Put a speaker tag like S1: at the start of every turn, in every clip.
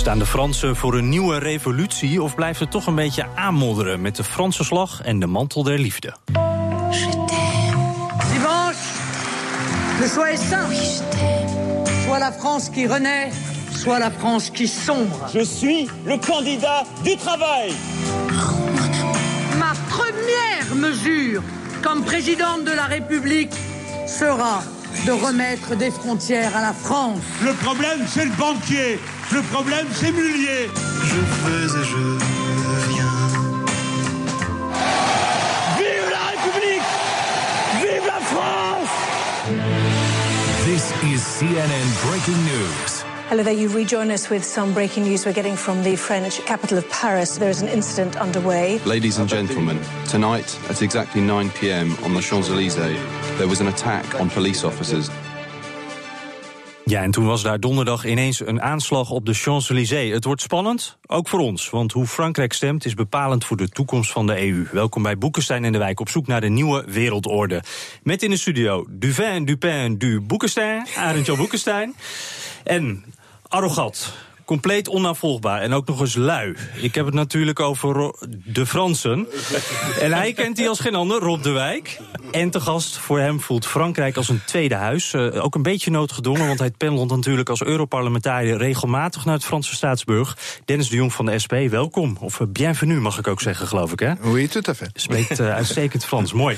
S1: Staan de Fransen voor een nieuwe revolutie of blijft het toch een beetje aanmodderen met de Franse slag en de mantel der liefde?
S2: Dimanche, le choix est simple. Soit la France qui renaît, soit la France qui sombre.
S3: Je suis le candidat du travail.
S2: Ma première mesure comme présidente de la République sera de remettre des frontières à la France.
S4: Le problème, c'est le banquier. Le problème, c'est Mullier.
S5: Je veux et je viens.
S3: Vive la République Vive la France
S6: This is CNN breaking news.
S7: Hello there. You rejoin us with some breaking news we're getting from the French capital of Paris. There is an incident underway.
S8: Ladies and gentlemen, tonight at exactly 9 p.m. on the Champs Elysees, there was an attack on police officers.
S1: Ja, en toen was daar donderdag ineens een aanslag op de Champs-Élysées. Het wordt spannend, ook voor ons, want hoe Frankrijk stemt is bepalend voor de toekomst van de EU. Welkom bij Boekenstein en de Wijk op zoek naar de nieuwe wereldorde. Met in de studio Duvin, Dupin, Du Boekenstein, Jan Boekenstein. En arrogant, compleet onnavolgbaar en ook nog eens lui. Ik heb het natuurlijk over Ro- de Fransen. En hij kent die als geen ander, Rob de Wijk. En te gast voor hem voelt Frankrijk als een tweede huis. Eh, ook een beetje noodgedwongen, want hij pendelt natuurlijk als Europarlementariër regelmatig naar het Franse Staatsburg. Dennis de Jong van de SP, welkom. Of eh, bienvenue mag ik ook zeggen, geloof ik, hè?
S9: Oui, tout à fait.
S1: Spreekt eh, uitstekend Frans, mooi.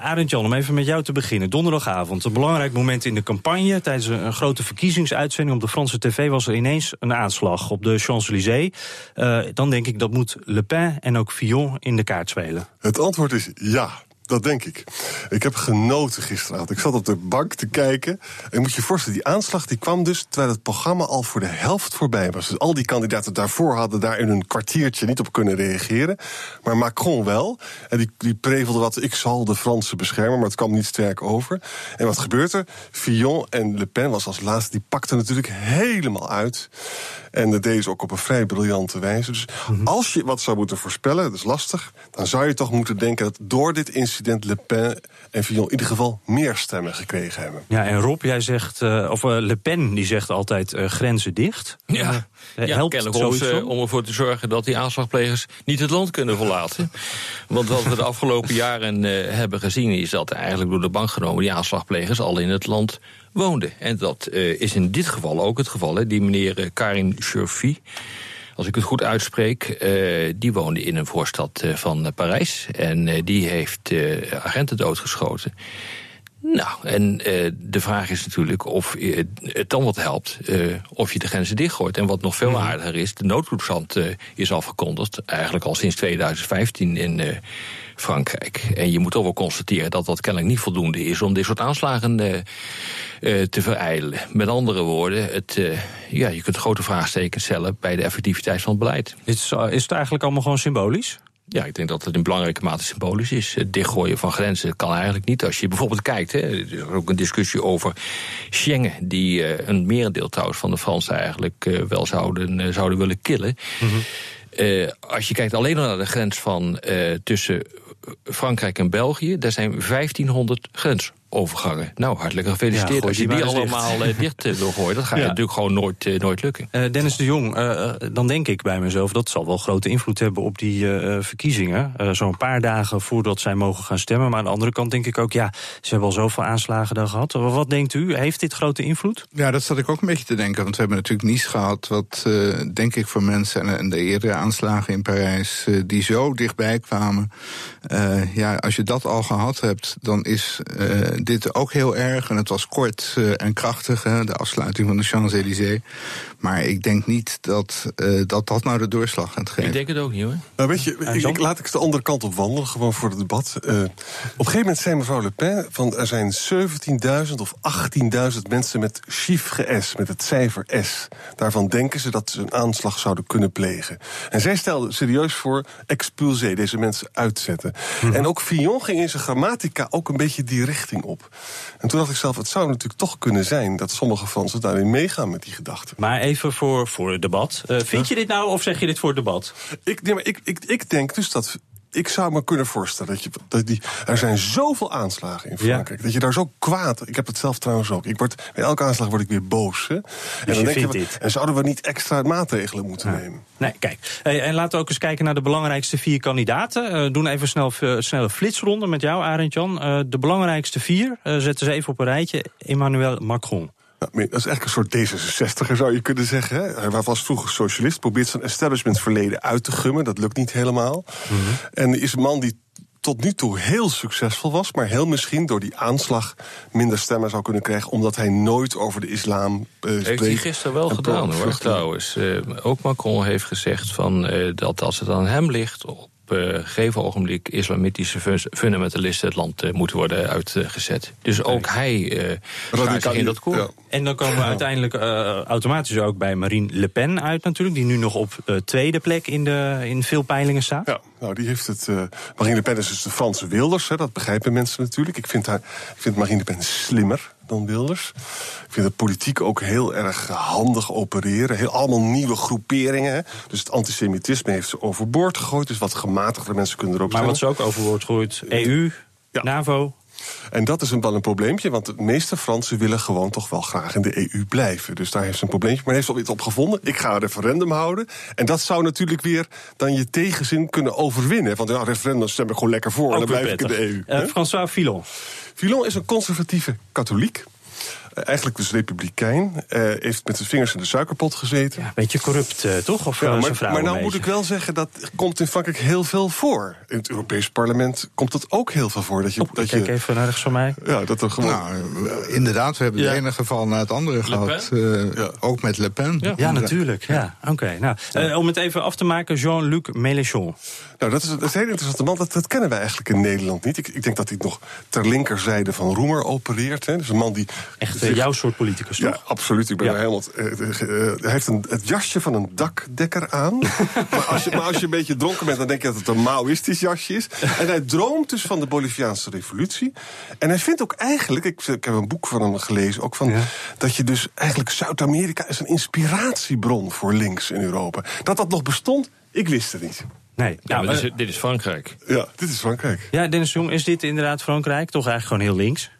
S1: Arend Jan, om even met jou te beginnen. Donderdagavond, een belangrijk moment in de campagne. Tijdens een, een grote verkiezingsuitzending op de Franse tv... was er ineens een aanslag op de Champs-Élysées. Eh, dan denk ik, dat moet Le Pen en ook Fillon in de kaart spelen.
S9: Het antwoord is ja. Dat denk ik. Ik heb genoten gisteravond. Ik zat op de bank te kijken. En je moet je voorstellen, die aanslag die kwam dus terwijl het programma al voor de helft voorbij was. Dus al die kandidaten daarvoor hadden daar in een kwartiertje niet op kunnen reageren. Maar Macron wel. En die, die prevelde wat, ik zal de Fransen beschermen, maar het kwam niet sterk over. En wat gebeurt er? Fillon en Le Pen was als laatste, die pakten natuurlijk helemaal uit. En dat deden ze ook op een vrij briljante wijze. Dus als je wat zou moeten voorspellen, dat is lastig... dan zou je toch moeten denken dat door dit incident... Le Pen en Fillon in ieder geval meer stemmen gekregen hebben.
S1: Ja, en Rob, jij zegt, eh, of eh, Le Pen die zegt altijd eh, grenzen dicht.
S10: Ja, ja
S1: helpt
S10: kennelijk om, ervoor te zorgen dat die aanslagplegers niet het land kunnen verlaten. Want wat we de afgelopen jaren eh, hebben gezien is dat eigenlijk door de bank genomen die aanslagplegers al in het land woonden. En dat eh, is in dit geval ook het geval. Hè. Die meneer Karin Churfi, als ik het goed uitspreek, eh, die woonde in een voorstad eh, van Parijs. En eh, die heeft agenten doodgeschoten. Nou, en eh, de vraag is natuurlijk of eh, het dan wat helpt eh, of je de grenzen dichtgooit. En wat nog veel
S1: Mhm.
S10: aardiger is, de noodtoestand is afgekondigd, eigenlijk al sinds 2015 in Frankrijk. En je moet toch wel constateren dat dat kennelijk niet voldoende is om dit soort aanslagen te verijdelen. Met andere woorden, het, ja, je kunt grote vraagtekens stellen bij de effectiviteit van het beleid.
S1: Is, is het eigenlijk allemaal gewoon symbolisch?
S10: Ja, ik denk dat het in belangrijke mate symbolisch is. Het dichtgooien van grenzen kan eigenlijk niet. Als je bijvoorbeeld kijkt, hè, er is ook een discussie over Schengen... die eh, een merendeel trouwens van de Fransen eigenlijk eh, wel zouden, eh, zouden willen killen. Eh, als je kijkt alleen al naar de grens van tussen Frankrijk en België... daar zijn 1500 grensovergangen. Nou, hartelijk gefeliciteerd.
S1: Ja, gooi
S10: als je
S1: die
S10: die
S1: dicht.
S10: allemaal eh, dicht eh, wil gooien... dat gaat
S1: Ja.
S10: natuurlijk gewoon nooit, eh, nooit lukken.
S1: Eh, Dennis de Jong, eh, dan denk ik bij mezelf... dat zal wel grote invloed hebben op die eh, verkiezingen. Eh, Zo'n paar dagen voordat zij mogen gaan stemmen. Maar aan de andere kant denk ik ook... ja, ze hebben al zoveel aanslagen dan gehad. Wat wat denkt u? Heeft dit grote invloed?
S11: Ja, dat zat ik ook een beetje te denken. Want we hebben natuurlijk niets gehad wat, eh, denk ik, voor mensen... en, en de eerdere aanslagen in Parijs, die zo dichtbij kwamen. Eh, ja, als je dat al gehad hebt, dan is eh, dit ook heel erg. En het was kort en krachtig, hè, de afsluiting van de Champs-Élysées. Maar ik denk niet dat, dat dat nou de doorslag gaat geven.
S10: Ik denk het ook niet hoor.
S9: Nou, weet je, ik, ik, laat ik de andere kant op wandelen, gewoon voor het debat. op een gegeven moment zei mevrouw Le Pen: van er zijn 17.000 of 18.000 mensen met chiffre S, met het cijfer S. Daarvan denken ze dat ze een aanslag zouden kunnen plegen. En zij stelde serieus voor expulsé, deze mensen uitzetten. Mhm. En ook Fillon ging in zijn grammatica ook een beetje die richting op. En toen dacht ik zelf, het zou natuurlijk toch kunnen zijn dat sommige Fransen daarin meegaan met die gedachten.
S1: Maar even voor, voor het debat. Uh, vind je dit nou of zeg je dit voor het debat?
S9: Ik, nee, maar ik, ik, ik denk dus dat ik zou me kunnen voorstellen dat je. Dat die, er zijn zoveel aanslagen in Frankrijk. Dat je daar zo kwaad. Ik heb het zelf trouwens ook. Ik word, bij elke aanslag word ik weer boos. Hè?
S1: Dus en dan denk je,
S9: en zouden we niet extra maatregelen moeten nemen?
S1: Nee, kijk. en laten we ook eens kijken naar de belangrijkste vier kandidaten. Uh, doen even snel uh, snelle flitsronde met jou, Arend Jan. Uh, de belangrijkste vier. zetten ze even op een rijtje. Emmanuel Macron.
S9: Nou, dat is eigenlijk een soort D66er, zou je kunnen zeggen. Hè? Hij was vroeger socialist, probeert zijn establishmentverleden uit te gummen. Dat lukt niet helemaal. Mm -hmm. En is een man die tot nu toe heel succesvol was, maar heel misschien door die aanslag minder stemmen zou kunnen krijgen, omdat hij nooit over de islam uh,
S10: spreekt. Heeft hij gisteren wel gedaan hoor, trouwens. Uh, ook Macron heeft gezegd van, uh, dat als het aan hem ligt op uh, gegeven ogenblik islamitische fundamentalisten het land uh, moeten worden uitgezet. Dus ook hij uh, gaat zich in dat koor. Ja.
S1: En dan komen we uiteindelijk automatisch ook bij Marine Le Pen uit natuurlijk... die nu nog op tweede plek in, de, in veel peilingen staat.
S9: Ja, nou die heeft het... Marine Le Pen is dus de Franse Wilders, hè, dat begrijpen mensen natuurlijk. Ik vind, haar, ik vind Marine Le Pen slimmer dan Wilders. Ik vind het politiek ook heel erg handig opereren. Heel, allemaal nieuwe groeperingen. Dus het antisemitisme heeft ze overboord gegooid. Dus wat gematigde mensen kunnen er ook
S1: Maar wat ze ook overboord gegooid, EU, ja. NAVO...
S9: En dat is een, wel een probleempje, want de meeste Fransen willen gewoon toch wel graag in de EU blijven. Dus daar heeft ze een probleempje, maar heeft ze al iets op gevonden. Ik ga een referendum houden. En dat zou natuurlijk weer dan je tegenzin kunnen overwinnen. Want ja, referendum stem ik gewoon lekker voor en dan blijf ik in de EU.
S1: Uh, François Fillon.
S9: Fillon is een conservatieve katholiek. Eh, eigenlijk dus republikein. Uh, heeft met zijn vingers in de suikerpot gezeten.
S1: Ja, beetje corrupt, uh, toch? Of
S9: ja, maar, maar nou moet ik wel zeggen, dat komt in Frankrijk heel veel voor. In het Europees Parlement komt het ook heel veel voor. Dat je,
S1: oh,
S9: dat
S1: kijk je, even naar rechts van mij.
S9: Ja, dat er gewoon...
S11: Nou, inderdaad, we hebben ja. het ene geval na het andere gehad. Ja. Ook met Le Pen.
S1: Ja, ja natuurlijk. Ja. Oké. nou, om het even af te maken, Jean-Luc Mélenchon.
S9: Nou, dat is, dat is een heel interessante man. Dat, dat kennen wij eigenlijk in Nederland niet. Ik, ik denk dat hij nog ter linkerzijde van Roemer opereert. Hè. Dus een man die...
S1: Echt zich, jouw soort politicus, toch?
S9: Ja, absoluut. Ik ben ja. helemaal... Uh, hij heeft een, het jasje van een dakdekker aan. maar, als je, maar als je een beetje dronken bent, dan denk je dat het een Maoïstisch jasje is. En hij droomt dus van de Boliviaanse revolutie. En hij vindt ook eigenlijk... Ik, ik heb een boek van hem gelezen, ook van... Ja. dat je dus eigenlijk Zuid-Amerika is een inspiratiebron voor links in Europa. Dat dat nog bestond, ik wist het niet.
S1: Nee.
S10: Nou, dit, is, dit, is, Frankrijk.
S9: Ja, dit is Frankrijk.
S1: Ja, Dennis Jong, is dit inderdaad Frankrijk? Toch eigenlijk gewoon heel links?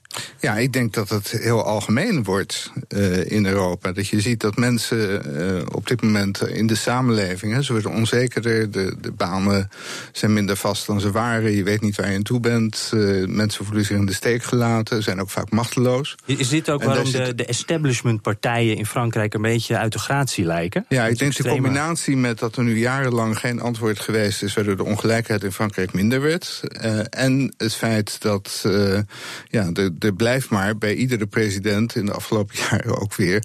S11: Ja, ik denk dat het heel algemeen wordt uh, in Europa. Dat je ziet dat mensen uh, op dit moment in de samenleving... Hè, ze worden onzekerder, de, de banen zijn minder vast dan ze waren... je weet niet waar je aan toe bent, uh, mensen voelen zich in de steek gelaten... zijn ook vaak machteloos.
S1: Is dit ook en waarom de, de establishmentpartijen in Frankrijk... een beetje uit de gratie lijken?
S11: Ja, ik denk de combinatie met dat er nu jarenlang geen antwoord geweest is... waardoor de ongelijkheid in Frankrijk minder werd... en het feit dat ja, de er blijft maar bij iedere president in de afgelopen jaren ook weer...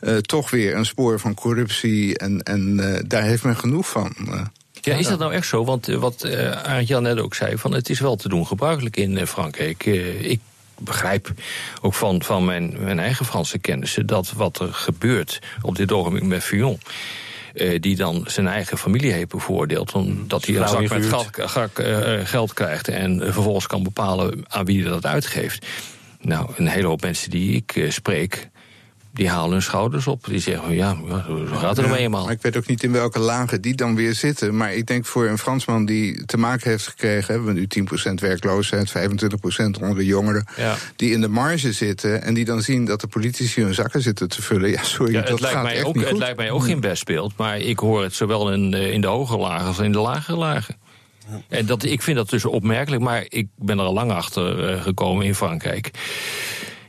S11: Uh, toch weer een spoor van corruptie en, en uh, daar heeft men genoeg van. Uh.
S10: Ja, is dat nou echt zo? Want wat uh, net ook zei, van het is wel te doen gebruikelijk in Frankrijk. ik begrijp ook van, van mijn, mijn eigen Franse kennissen... dat wat er gebeurt op dit ogenblik met Fillon... Uh, die dan zijn eigen familie heeft bevoordeeld. Omdat hij een zak met geld, geld krijgt en vervolgens kan bepalen aan wie hij dat uitgeeft. Nou, een hele hoop mensen die ik uh, spreek, die halen hun schouders op. Die zeggen, ja, zo gaat het ja, eenmaal.
S11: Maar ik weet ook niet in welke lagen die dan weer zitten. Maar ik denk voor een Fransman die te maken heeft gekregen... hebben we nu 10% werkloosheid, 25% onder de jongeren... Ja. die in de marge zitten en die dan zien dat de politici hun zakken zitten te vullen. Ja, sorry, ja, dat gaat
S10: mij
S11: echt
S10: ook,
S11: niet
S10: Het
S11: goed.
S10: lijkt mij ook geen best beeld, maar ik hoor het zowel in, in de hoge lagen als in de lagere lagen. En dat, ik vind dat dus opmerkelijk, maar ik ben er al lang achter uh, gekomen in Frankrijk.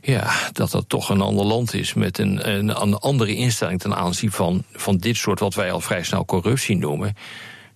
S10: Ja, dat dat toch een ander land is met een, een, een andere instelling ten aanzien van, van dit soort wat wij al vrij snel corruptie noemen.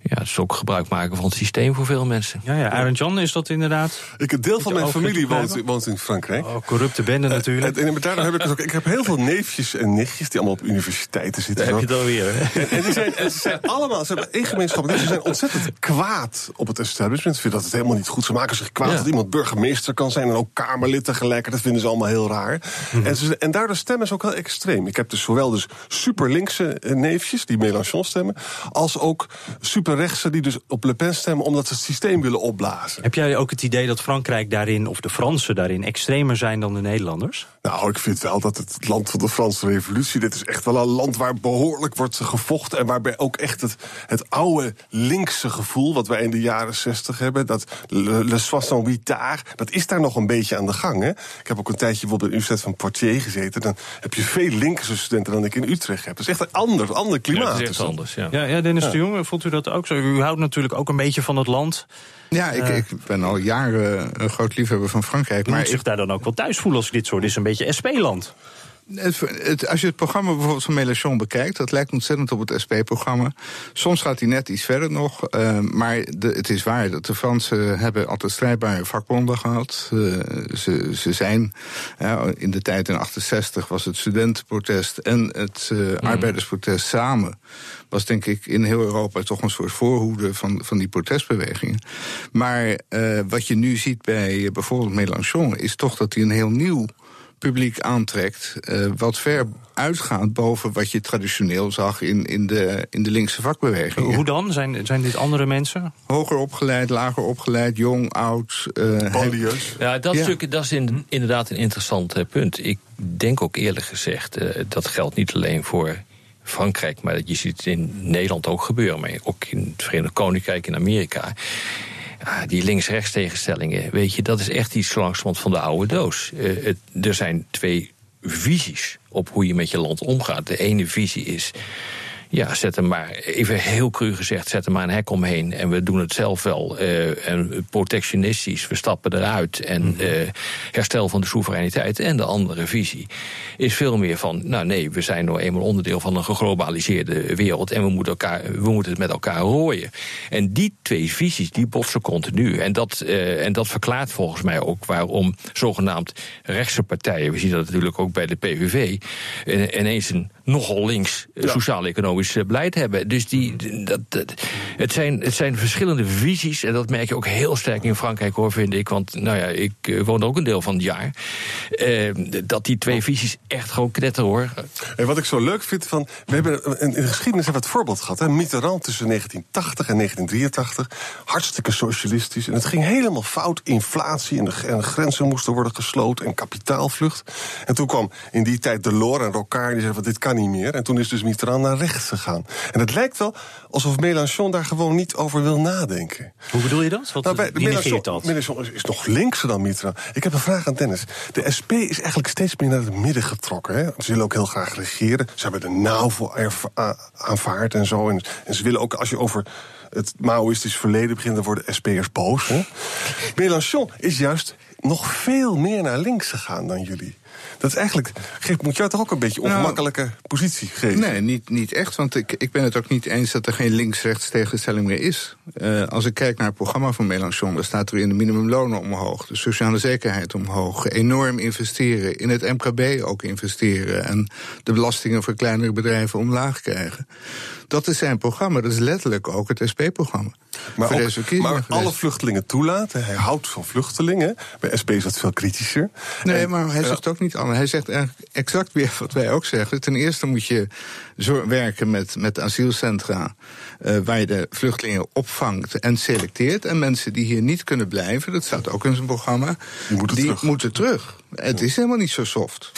S10: Ja, het is ook gebruik maken van het systeem voor veel mensen.
S1: Ja, ja. Arend Jan, is dat inderdaad?
S9: Ik, een deel van mijn familie woont, woont, in Frankrijk.
S1: Oh, corrupte bende uh, natuurlijk.
S9: En, en daarom heb ik het ook. Ik heb heel veel neefjes en nichtjes die allemaal op universiteiten zitten.
S10: Daar heb je het alweer.
S9: En, en, die zijn, en ze zijn allemaal, ze hebben één gemeenschap. Ze zijn ontzettend kwaad op het establishment. Ze vinden dat het helemaal niet goed. Ze maken zich kwaad ja. dat iemand burgemeester kan zijn en ook Kamerlid tegelijk. Dat vinden ze allemaal heel raar. Mm -hmm. en, ze, en daardoor stemmen ze ook heel extreem. Ik heb dus zowel dus super linkse neefjes die Mélenchon stemmen, als ook super rechtse die dus op Le Pen stemmen omdat ze het systeem willen opblazen.
S1: Heb jij ook het idee dat Frankrijk daarin, of de Fransen daarin, extremer zijn dan de Nederlanders?
S9: Nou, ik vind wel dat het land van de Franse revolutie, dit is echt wel een land waar behoorlijk wordt gevochten en waarbij ook echt het, het oude linkse gevoel, wat wij in de jaren zestig hebben, dat le, le 68 tard, dat is daar nog een beetje aan de gang. Hè? Ik heb ook een tijdje bijvoorbeeld in de Universiteit van Poitiers gezeten, dan heb je veel linkse studenten dan ik in Utrecht heb. Dat is echt een ander, ander klimaat.
S10: Ja, dat is echt anders, ja.
S1: Ja, ja Dennis ja. de Jong, voelt u dat ook zo? U houdt natuurlijk ook een beetje van het land.
S11: Ja, ik, ik ben al jaren een groot liefhebber van Frankrijk.
S1: Maar
S11: maar
S1: zich daar dan ook wel thuis voelen als ik dit soort. Is een beetje SP-land.
S11: Het, het, als je het programma bijvoorbeeld van Mélenchon bekijkt, dat lijkt ontzettend op het SP-programma. Soms gaat hij net iets verder nog, uh, maar de, het is waar dat de Fransen hebben altijd strijdbare vakbonden gehad. Uh, ze, ze zijn, uh, in de tijd in 68 was het studentenprotest en het mm. arbeidersprotest samen. Was denk ik in heel Europa toch een soort voorhoede van, van die protestbewegingen. Maar wat je nu ziet bij bijvoorbeeld Mélenchon is toch dat hij een heel nieuw publiek aantrekt. Uh, wat ver uitgaat boven wat je traditioneel zag in, in, de, in de linkse vakbeweging.
S1: Hoe dan? Zijn, zijn dit andere mensen?
S11: Hoger opgeleid, lager opgeleid, jong, oud. Uh,
S9: Polieus.
S10: Ja, dat, ja. Stuk, dat is in, inderdaad een interessant uh, punt. Ik denk ook eerlijk gezegd, dat geldt niet alleen voor Frankrijk, maar dat je ziet het in Nederland ook gebeuren, maar ook in het Verenigd Koninkrijk, in Amerika. Ja, die links-rechts tegenstellingen, weet je, dat is echt iets langzamerhand van de oude doos. Het, er zijn twee visies op hoe je met je land omgaat. De ene visie is. Ja, zet hem maar, even heel cru gezegd, zet er maar een hek omheen. En we doen het zelf wel. Uh, en protectionistisch, we stappen eruit. En uh, herstel van de soevereiniteit. En de andere visie is veel meer van. Nou nee, we zijn nou eenmaal onderdeel van een geglobaliseerde wereld. En we moeten, elkaar, we moeten het met elkaar rooien. En die twee visies, die botsen continu. En dat, uh, en dat verklaart volgens mij ook waarom zogenaamd rechtse partijen. We zien dat natuurlijk ook bij de PVV. ineens een nogal links ja. sociaal-economisch beleid hebben. Dus die, dat, dat, het, zijn, het zijn verschillende visies. En dat merk je ook heel sterk in Frankrijk, hoor, vind ik. Want nou ja, ik uh, woon ook een deel van het jaar. Uh, dat die twee visies echt gewoon knetteren, hoor.
S9: En wat ik zo leuk vind van... We hebben in de geschiedenis hebben we het voorbeeld gehad. Hè? Mitterrand tussen 1980 en 1983. Hartstikke socialistisch. En het ging helemaal fout. Inflatie en de, en de grenzen moesten worden gesloten. En kapitaalvlucht. En toen kwam in die tijd Delors en Rocard. Die zeiden van dit kan niet meer. En toen is dus Mitterrand naar rechts gegaan. En het lijkt wel alsof Mélenchon daar gewoon niet over wil nadenken.
S1: Hoe bedoel je dat? Wat
S9: nou, bij, Mélenchon, dat? Mélenchon is, is nog linkser dan Mitterrand. Ik heb een vraag aan Dennis. De SP is eigenlijk steeds meer naar het midden getrokken. Hè? Ze willen ook heel graag regeren. Ze hebben de NAVO aanvaard en zo. En, en ze willen ook, als je over het Maoïstisch verleden begint, dan worden SP'ers boos. Hè? Mélenchon is juist nog veel meer naar links gegaan dan jullie. Dat is eigenlijk, geeft, moet jou toch ook een beetje ongemakkelijke nou, positie geven?
S11: Nee, niet, niet echt, want ik, ik ben het ook niet eens dat er geen links-rechts tegenstelling meer is. Uh, als ik kijk naar het programma van Mélenchon, dan staat er in de minimumlonen omhoog, de sociale zekerheid omhoog, enorm investeren, in het MKB ook investeren en de belastingen voor kleinere bedrijven omlaag krijgen. Dat is zijn programma, dat is letterlijk ook het SP-programma.
S9: Maar, ook, maar alle vluchtelingen toelaten. Hij houdt van vluchtelingen. Bij SP is dat veel kritischer.
S11: Nee, en, maar hij zegt ook niet anders. Hij zegt eigenlijk exact weer wat wij ook zeggen. Ten eerste moet je werken met, met asielcentra... Uh, waar je de vluchtelingen opvangt en selecteert. En mensen die hier niet kunnen blijven, dat staat ook in zijn programma...
S9: die moeten
S11: die
S9: terug.
S11: Moeten terug. Het is helemaal niet zo soft.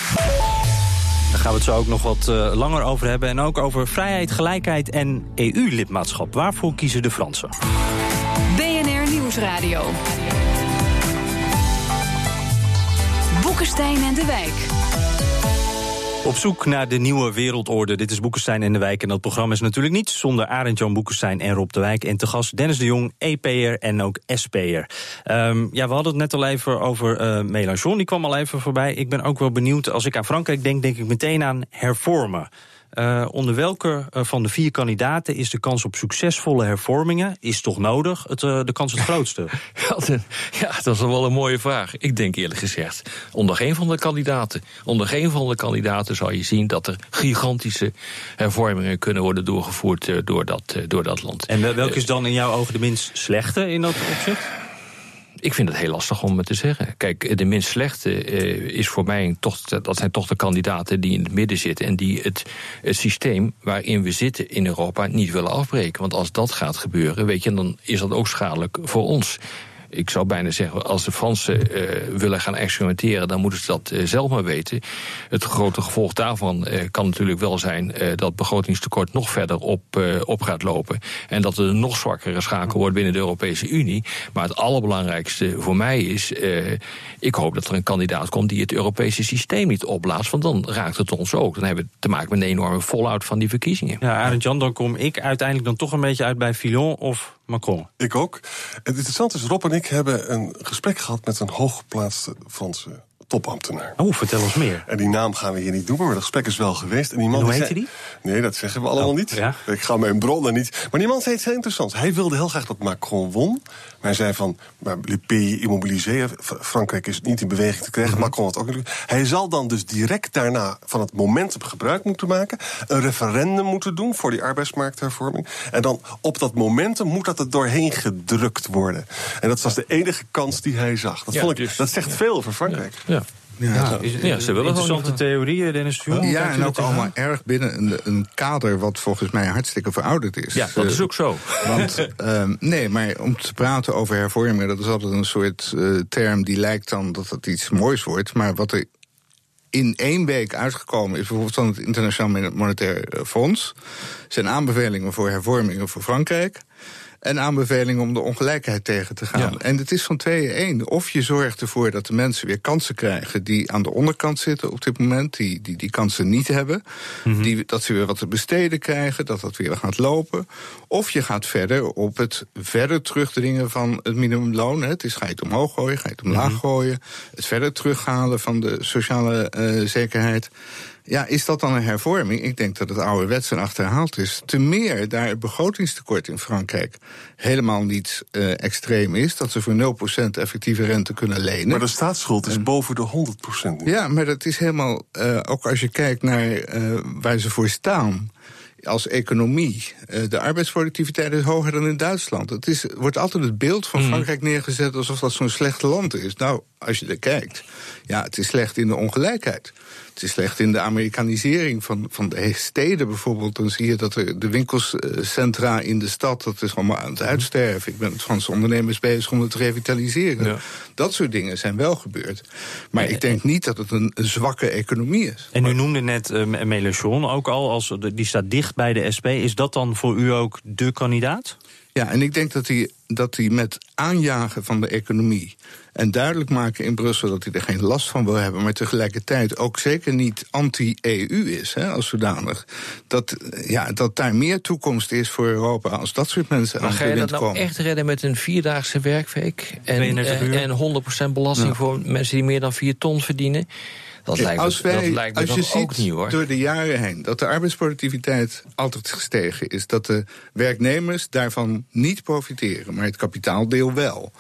S1: Daar gaan we het zo ook nog wat uh, langer over hebben. En ook over vrijheid, gelijkheid en EU-lidmaatschap. Waarvoor kiezen de Fransen?
S12: BNR Nieuwsradio. Boekenstein en de Wijk.
S1: Op zoek naar de nieuwe wereldorde. Dit is Boekenstein en de Wijk. En dat programma is natuurlijk niet zonder Arend Jan Boekenstein en Rob de Wijk. En te gast Dennis de Jong, EP'er en ook SP'er. Um, ja, we hadden het net al even over uh, Mélenchon. Die kwam al even voorbij. Ik ben ook wel benieuwd. Als ik aan Frankrijk denk, denk ik meteen aan hervormen. Uh, onder welke uh, van de vier kandidaten is de kans op succesvolle hervormingen, is toch nodig, het, uh, de kans het grootste?
S10: ja, dat is wel een mooie vraag. Ik denk eerlijk gezegd, onder geen van de kandidaten, onder geen van de kandidaten zal je zien dat er gigantische hervormingen kunnen worden doorgevoerd door, dat, door dat land.
S1: En welke is dan in jouw ogen de minst slechte in dat opzicht?
S10: Ik vind het heel lastig om het te zeggen. Kijk, de minst slechte uh, is voor mij toch, dat zijn toch de kandidaten die in het midden zitten en die het, het systeem waarin we zitten in Europa niet willen afbreken. Want als dat gaat gebeuren, weet je, dan is dat ook schadelijk voor ons ik zou bijna zeggen, als de Fransen uh, willen gaan experimenteren, dan moeten ze dat uh, zelf maar weten. Het grote gevolg daarvan uh, kan natuurlijk wel zijn dat het begrotingstekort nog verder op, op gaat lopen. En dat er een nog zwakkere schakel wordt binnen de Europese Unie. Maar het allerbelangrijkste voor mij is, ik hoop dat er een kandidaat komt die het Europese systeem niet opblaast. Want dan raakt het ons ook. Dan hebben we te maken met een enorme fallout van die verkiezingen.
S1: Ja, Arend Jan, dan kom ik uiteindelijk dan toch een beetje uit bij Fillon of Macron.
S9: Ik ook. Het interessante is, Rob en ik hebben een gesprek gehad met een hooggeplaatste Franse topambtenaar.
S1: Oh, vertel ons meer.
S9: En die naam gaan we hier niet noemen, maar dat gesprek is wel geweest. En die man
S1: en hoe
S9: heette
S1: die?
S9: Nee, dat zeggen we allemaal
S1: oh,
S9: niet.
S1: Ja?
S9: Ik ga mijn bronnen niet. Maar die man zei iets heel interessants. Hij wilde heel graag dat Macron won. Maar hij zei van, maar les pays Frankrijk is niet in beweging te krijgen. Mm -hmm. Macron had ook niet. Hij zal dan dus direct daarna van het momentum gebruik moeten maken. Een referendum moeten doen voor die arbeidsmarkthervorming. En dan op dat momentum moet dat er doorheen gedrukt worden. En dat was de enige kans die hij zag. Dat,
S10: ja,
S9: vond ik,
S10: dus,
S9: dat zegt
S10: ja.
S9: veel over Frankrijk.
S10: Ja.
S11: Ja,
S10: ja, is, ja, ze willen
S1: interessante theorieën, Dennis de Jong.
S11: Ja, en ook allemaal erg binnen een, een, kader wat volgens mij hartstikke verouderd is.
S10: Ja, dat is ook zo.
S11: Want, um, nee, maar om te praten over hervormingen, dat is altijd een soort uh, term die lijkt dan dat het iets moois wordt. Maar wat er in één week uitgekomen is bijvoorbeeld van het Internationaal Monetair Fonds. zijn aanbevelingen voor hervormingen voor Frankrijk en aanbevelingen om de ongelijkheid tegen te gaan. Ja. En het is van tweeën één. Of je zorgt ervoor dat de mensen weer kansen krijgen die aan de onderkant zitten op dit moment, die die, die kansen niet hebben. Mm -hmm. die, dat ze weer wat te besteden krijgen, dat dat weer gaat lopen. Of je gaat verder op het verder terugdringen van het minimumloon. Het is ga je het omhoog gooien, ga je het omlaag mm -hmm. gooien. Het verder terughalen van de sociale uh, zekerheid. Ja, is dat dan een hervorming? Ik denk dat het ouderwets en achterhaald is. Te meer daar het begrotingstekort in Frankrijk helemaal niet uh, extreem is. Dat ze voor 0% effectieve rente kunnen lenen.
S9: Maar de staatsschuld is en, boven de 100%.
S11: Ja, maar dat is helemaal, uh, ook als je kijkt naar uh, waar ze voor staan als economie. De arbeidsproductiviteit is hoger dan in Duitsland. Het is, wordt altijd het beeld van Frankrijk neergezet alsof dat zo'n slecht land is. Nou, als je er kijkt, ja, het is slecht in de ongelijkheid. Het is slecht in de Amerikanisering van, van de steden bijvoorbeeld. Dan zie je dat er de winkelcentra in de stad, dat is allemaal aan het uitsterven. Ik ben met Franse ondernemers bezig om het te revitaliseren. Ja. Dat soort dingen zijn wel gebeurd. Maar ik denk niet dat het een, een zwakke economie is.
S1: En u noemde net uh, Mélenchon ook al, als, die staat dicht bij de SP. Is dat dan voor u ook de kandidaat?
S11: Ja, en ik denk dat hij, dat hij met aanjagen van de economie en duidelijk maken in Brussel dat hij er geen last van wil hebben, maar tegelijkertijd ook zeker niet anti-EU is, hè, als zodanig. Dat, ja, dat daar meer toekomst is voor Europa als dat soort mensen
S10: maar
S11: aan
S10: ga je dat nou
S11: komen.
S10: echt redden met een vierdaagse werkweek en, en, en 100% belasting ja. voor mensen die meer dan 4 ton verdienen? Dat lijkt
S11: als wij,
S10: dat lijkt me
S11: als je ziet
S10: niet hoor.
S11: door de jaren heen dat de arbeidsproductiviteit altijd gestegen is, dat de werknemers daarvan niet profiteren, maar het kapitaaldeel wel.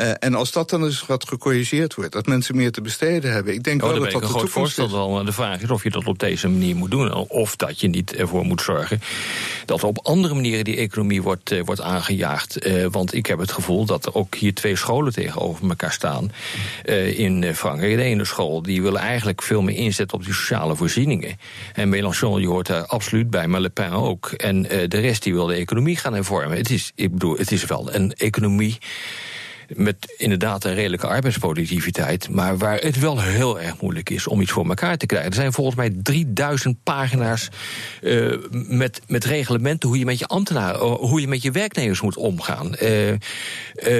S11: Uh, en als dat dan eens wat gecorrigeerd wordt, dat mensen meer te besteden hebben, ik denk
S10: oh,
S11: wel
S10: dat
S11: dat
S10: een groot voorstel wel. De vraag is of je dat op deze manier moet doen, of dat je niet ervoor moet zorgen dat op andere manieren die economie wordt, uh, wordt aangejaagd. Uh, want ik heb het gevoel dat er ook hier twee scholen tegenover elkaar staan in Frankrijk. De ene school die wil eigenlijk veel meer inzetten op die sociale voorzieningen. En Mélenchon die hoort daar absoluut bij, maar Le Pen ook. En de rest die wil de economie gaan hervormen. Het is, ik bedoel, het is wel een economie met inderdaad een redelijke arbeidsproductiviteit, maar waar het wel heel erg moeilijk is om iets voor elkaar te krijgen. Er zijn volgens mij 3000 pagina's uh, met, met reglementen hoe je met je ambtenaren, hoe je met je werknemers moet omgaan. Uh, uh,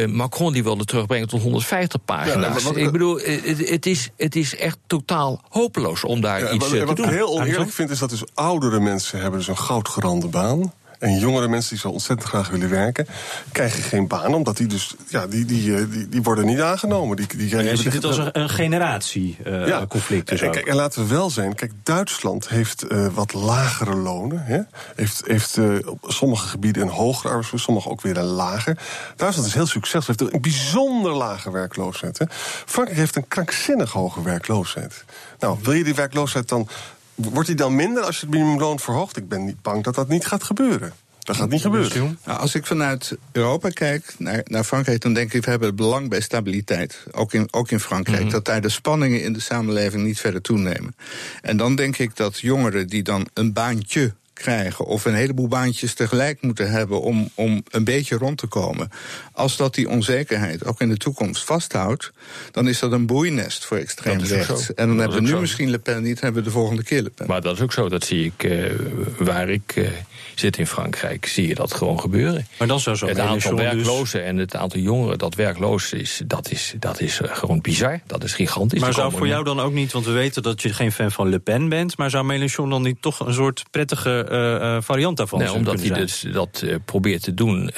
S10: Macron die wilde terugbrengen tot 150 pagina's. Ja, ik bedoel, het, het, is, het is echt totaal hopeloos om daar
S9: ja,
S10: iets
S9: wat,
S10: te
S9: wat
S10: doen.
S9: Wat ik heel oneerlijk vind is dat dus oudere mensen hebben dus een goudgerande baan. En jongere mensen die zo ontzettend graag willen werken, krijgen geen baan, omdat die dus, ja, die, die, eh, die, die worden niet aangenomen. Die, die,
S1: je ziet het als een, een generatieconflict. Uh,
S9: ja. en, laten we wel zijn, kijk, Duitsland heeft uh, wat lagere lonen. Hè? Heeft, heeft uh, op sommige gebieden een hogere arbeidsvloer, sommige ook weer een lager. Duitsland is heel succesvol, heeft een bijzonder lage werkloosheid. Hè? Frankrijk heeft een krankzinnig hoge werkloosheid. Nou, wil je die werkloosheid dan Wordt die dan minder als je het minimumloon verhoogt? Ik ben niet bang dat dat niet gaat gebeuren. Dat gaat niet gebeuren.
S11: Nou, als ik vanuit Europa kijk naar, naar Frankrijk, dan denk ik, we hebben het belang bij stabiliteit. Ook in, ook in Frankrijk. Mm -hmm. Dat daar de spanningen in de samenleving niet verder toenemen. En dan denk ik dat jongeren die dan een baantje krijgen of een heleboel baantjes tegelijk moeten hebben om, om een beetje rond te komen. Als dat die onzekerheid ook in de toekomst vasthoudt, dan is dat een boeinest voor extreem rechts. En dan hebben we nu zo. misschien Le Pen niet, hebben we de volgende keer Le Pen.
S10: Maar dat is ook zo, dat zie ik uh, waar ik uh, zit in Frankrijk, zie je dat gewoon gebeuren.
S1: Maar dan zou zo
S10: Het aantal werklozen dus... en het aantal jongeren dat werkloos is, dat is, dat is uh, gewoon bizar. Dat is gigantisch.
S1: Maar zou voor jou dan ook niet, want we weten dat je geen fan van Le Pen bent, maar zou Mélenchon dan niet toch een soort prettige uh, variant daarvan
S10: nee, omdat hij dus dat uh, probeert te doen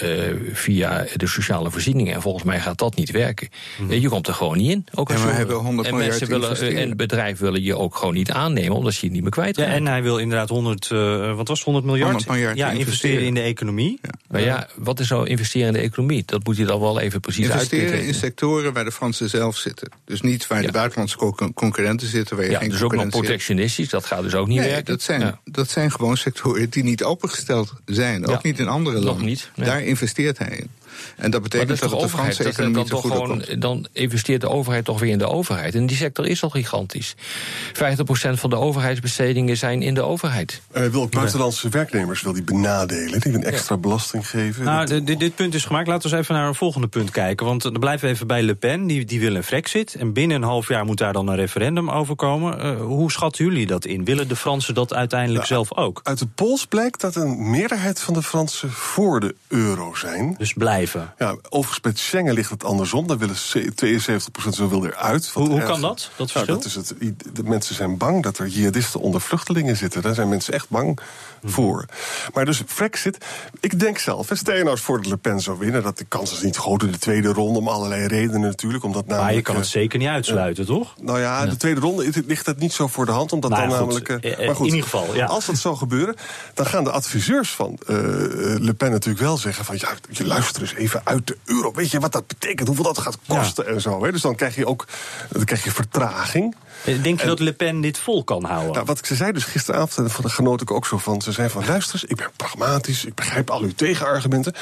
S10: via de sociale voorzieningen. En volgens mij gaat dat niet werken. Mm. Je komt er gewoon niet in. Ook
S11: als
S10: ja,
S11: hebben 100
S10: en mensen willen en bedrijven willen je ook gewoon niet aannemen, omdat je het niet meer kwijt
S1: ja, En hij wil inderdaad 100, wat was 100 miljard?
S11: 100 miljard
S1: ja, investeren. investeren in de economie.
S10: Ja. Maar ja, wat is nou investeren in de economie? Dat moet je dan wel even precies
S11: investeren
S10: uitleggen.
S11: in sectoren waar de Fransen zelf zitten. Dus niet waar de buitenlandse concurrenten zitten. Waar je
S10: ja,
S11: geen
S10: dus ook nog protectionistisch, dat gaat dus ook niet
S11: nee,
S10: werken.
S11: Dat zijn, dat zijn gewoon sectoren die niet opengesteld zijn. Ook
S10: Ja.
S11: niet in andere landen.
S10: niet, nee.
S11: Daar investeert hij in. En dat betekent
S10: dat
S11: dat, de
S10: overheid.
S11: Franse
S10: Dat,
S11: economie
S10: dan,
S11: te
S10: gewoon,
S11: komt.
S10: dan investeert de overheid toch weer in de overheid. En die sector is al gigantisch. 50% van de overheidsbestedingen zijn in de overheid.
S9: En hij wil ook buitenlandse werknemers wil die benadelen. Die een extra belasting geven.
S1: Nou,
S9: Dat-
S1: dit, dit- punt is gemaakt. Laten we eens even naar een volgende punt kijken. Want dan blijven we even bij Le Pen. Die, die wil een Frexit. En binnen een half jaar moet daar dan een referendum over komen. Eh, hoe schatten jullie dat in? Willen de Fransen dat uiteindelijk zelf ook?
S9: Uit de polls blijkt dat een meerderheid van de Fransen voor de euro zijn.
S1: Dus blijven.
S9: Ja, overigens met Schengen ligt het andersom. Daar willen ze- 72% zo wil eruit.
S1: Hoe, hoe kan dat? Dat
S9: Nou,
S1: verschil?
S9: dat is het. De mensen zijn bang dat er jihadisten onder vluchtelingen zitten. Daar zijn mensen echt bang
S1: Mhm.
S9: voor. Maar dus Brexit, ik denk zelf, stel je nou eens voor dat LePen zou winnen, dat de kans is niet groot in de tweede ronde, om allerlei redenen natuurlijk. Omdat
S1: maar je
S9: namelijk,
S1: kan het
S9: eh,
S1: zeker niet uitsluiten, toch?
S9: nou ja, de tweede ronde ligt het niet zo voor de hand, omdat
S1: Nou
S9: dan
S1: ja,
S9: namelijk. eh,
S1: Eh, eh,
S9: maar goed,
S1: in ieder geval, ja.
S9: Als dat zou gebeuren, dan gaan de adviseurs van eh, Le Pen natuurlijk wel zeggen: van ja, je luister eens even uit de euro. Weet je wat dat betekent? Hoeveel dat gaat kosten en zo. Hè? Dus dan krijg je ook dan krijg je vertraging.
S1: Eh, Denk je dat Le Pen dit vol kan houden?
S9: Nou, wat ze zei dus gisteravond, en daar genoot ik ook zo van. Ze zei van, luister eens, ik ben pragmatisch, ik begrijp al uw tegenargumenten.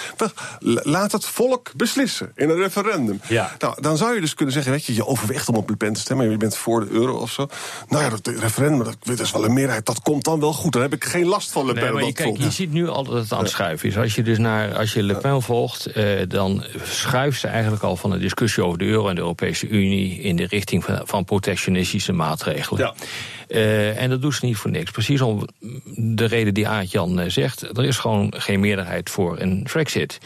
S9: Laat het volk beslissen in een referendum.
S1: Ja.
S9: Nou, dan zou je dus kunnen zeggen, weet je, je overweegt om op Le Pen te stemmen, je bent voor de euro of zo. Nou ja, dat referendum, dat, dat is wel een meerderheid, dat komt dan wel goed. Dan heb ik geen last van Le Pen.
S10: Nee, maar je, kijk, je ziet nu al dat het aan het schuiven is. Als je dus naar, als je Le Pen volgt, eh, dan schuift ze eigenlijk al van de discussie over de euro en de Europese Unie in de richting van, van protectionistische maatregelen.
S9: Ja.
S10: Eh, en dat doet ze niet voor niks. Precies om de reden die Aart-Jan eh, zegt. Er is gewoon geen meerderheid voor een Brexit.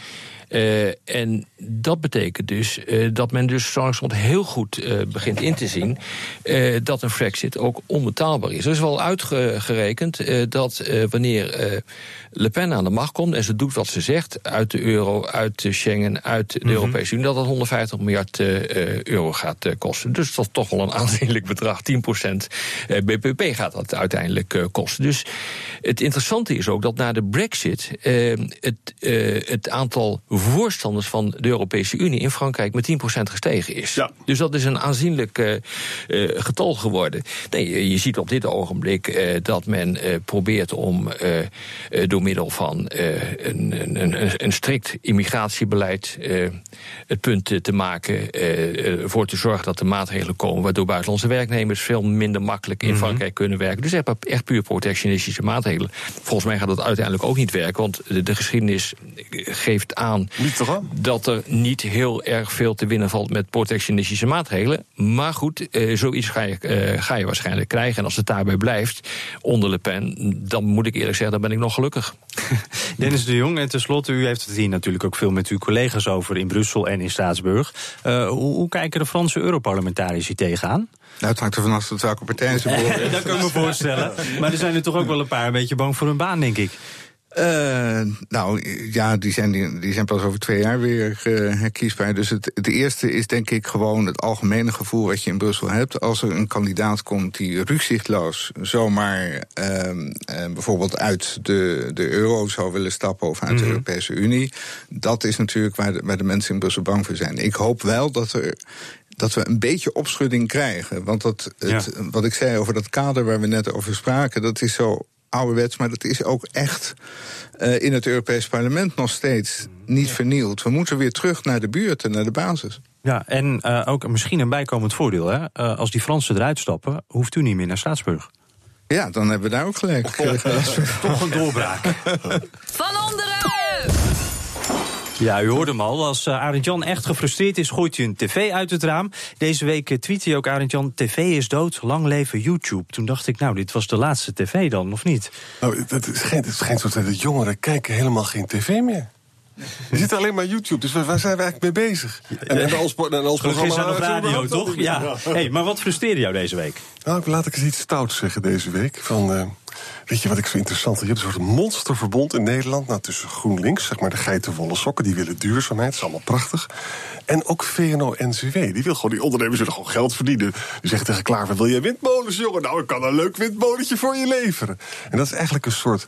S10: Eh, en dat betekent dus eh, dat men dus langzamerhand heel goed eh, begint in te zien dat een Brexit ook onbetaalbaar is. Er is wel uitgerekend dat wanneer Le Pen aan de macht komt en ze doet wat ze zegt, uit de euro, uit de Schengen, uit de Europese Unie, dat dat 150 miljard euro gaat kosten. Dus dat is toch wel een aanzienlijk bedrag. 10% eh, BBP gaat dat uiteindelijk kosten. Dus het interessante is ook dat na de Brexit het, het aantal voorstanders van de Europese Unie in Frankrijk met 10% gestegen is.
S9: Ja.
S10: Dus dat is een aanzienlijk eh, getal geworden. Nee, je- ziet op dit ogenblik eh, dat men probeert om door middel van een, een, een, een strikt immigratiebeleid het punt te maken, ervoor te zorgen dat er maatregelen komen waardoor buitenlandse werknemers veel minder makkelijk in Frankrijk kunnen werken. Dus echt, echt puur protectionistische maatregelen. Volgens mij gaat dat uiteindelijk ook niet werken, want de, de geschiedenis geeft aan? Dat er niet heel erg veel te winnen valt met protectionistische maatregelen. Maar goed, eh, zoiets ga je, eh, ga je waarschijnlijk krijgen. En als het daarbij blijft, onder Le Pen, dan moet ik eerlijk zeggen, dan ben ik nog gelukkig.
S1: Dennis de Jong, en tenslotte, u heeft het hier natuurlijk ook veel met uw collega's over in Brussel en in Straatsburg. Eh, hoe, hoe kijken de Franse Europarlementariërs hier tegenaan?
S11: Nou, het hangt er vanaf tot welke partij ze behoren.
S1: dat kan ik me voorstellen. Maar er zijn er toch ook wel een paar een beetje bang voor hun baan, denk ik.
S11: Uh, nou ja, die zijn, die, zijn pas over twee jaar weer uh, herkiesbaar. Dus het, het eerste is denk ik gewoon het algemene gevoel wat je in Brussel hebt. Als er een kandidaat komt die rukzichtloos zomaar uh, bijvoorbeeld uit de, de euro zou willen stappen of uit mm -hmm. de mhm. Europese Unie. Dat is natuurlijk waar de, waar de mensen in Brussel bang voor zijn. Ik hoop wel dat er dat we een beetje opschudding krijgen. Want dat, het, wat ik zei over dat kader waar we net over spraken, dat is zo ouderwets, maar dat is ook echt uh, in het Europees Parlement nog steeds niet vernield. We moeten weer terug naar de buurt en naar de basis.
S1: Ja, en uh, ook misschien een bijkomend voordeel. Hè? Uh, als die Fransen eruit stappen, hoeft u niet meer naar Straatsburg.
S11: Ja, dan hebben we daar ook gelijk.
S1: Toch een doorbraak.
S12: Van onderen!
S1: Ja, u hoorde hem al. Als uh, Arend Jan echt gefrustreerd is, gooit hij een tv uit het raam. Deze week tweet hij ook Arend Jan, tv is dood, lang leven YouTube. Toen dacht ik, nou, dit was de laatste tv dan, of niet?
S9: Nou, het is geen, het is geen soort dat jongeren kijken helemaal geen tv meer. Je zit alleen maar YouTube, dus waar zijn we eigenlijk mee bezig?
S1: En, en als, en als programma... nog radio, toch? Ja. ja. Hey, maar wat frustreerde jou deze week?
S9: Nou, laat ik eens iets stouts zeggen deze week. Van, uh, weet je wat ik zo interessant vind? Je hebt een soort monsterverbond in Nederland... Nou, tussen GroenLinks, zeg maar de geitenwolle sokken... die willen duurzaamheid, dat is allemaal prachtig. En ook VNO-NCW, die wil gewoon... die ondernemers willen gewoon geld verdienen. Die zeggen tegen Klaver, wil jij windmolens, jongen? Nou, ik kan een leuk windmolentje voor je leveren. En dat is eigenlijk een soort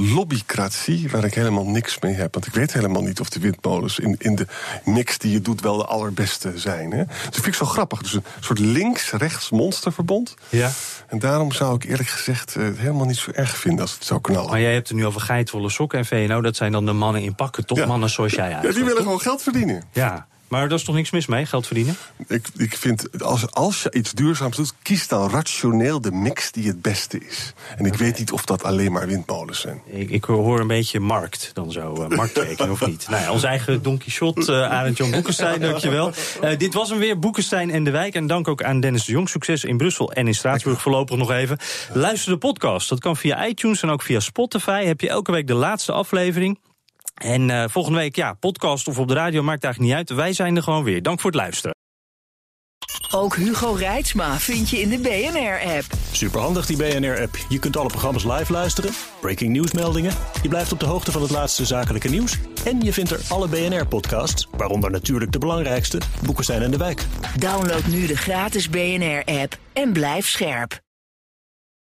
S9: lobbycratie waar ik helemaal niks mee heb. Want ik weet helemaal niet of de windmolens in, in de mix die je doet wel de allerbeste zijn. Hè? Dus dat vind ik zo grappig. Dus een soort links-rechts monsterverbond.
S1: Ja.
S9: En daarom zou ik eerlijk gezegd uh, helemaal niet zo erg vinden als het zou knallen.
S1: Maar jij hebt het nu over geitwolle sokken en VNO. Dat zijn dan de mannen in pakken, toch? Mannen zoals jij eigenlijk.
S9: Ja, die willen gewoon geld verdienen.
S1: Ja. Maar daar is toch niks mis mee, geld verdienen?
S9: Ik, ik vind, als, als je iets duurzaams doet, kies dan rationeel de mix die het beste is. En ik weet niet of dat alleen maar windmolens zijn.
S1: Ik, ik hoor een beetje markt dan zo, uh, of niet. Nou ja, ons eigen Don Quixote, uh, Arend Jan Boekenstein, dankjewel. Uh, dit was hem weer, Boekenstein en de Wijk. En dank ook aan Dennis de Jong. Succes in Brussel en in Straatsburg voorlopig nog even. Luister de podcast, dat kan via iTunes en ook via Spotify. Heb je elke week de laatste aflevering. En uh, volgende week, ja, podcast of op de radio, maakt eigenlijk niet uit. Wij zijn er gewoon weer. Dank voor het luisteren.
S12: Ook Hugo Reitsma vind je in de BNR-app.
S13: Superhandig die BNR-app. Je kunt alle programma's live luisteren, breaking nieuwsmeldingen. Je blijft op de hoogte van het laatste zakelijke nieuws. En je vindt er alle BNR-podcasts, waaronder natuurlijk de belangrijkste, Boeken zijn in de Wijk.
S12: Download nu de gratis BNR-app en blijf scherp.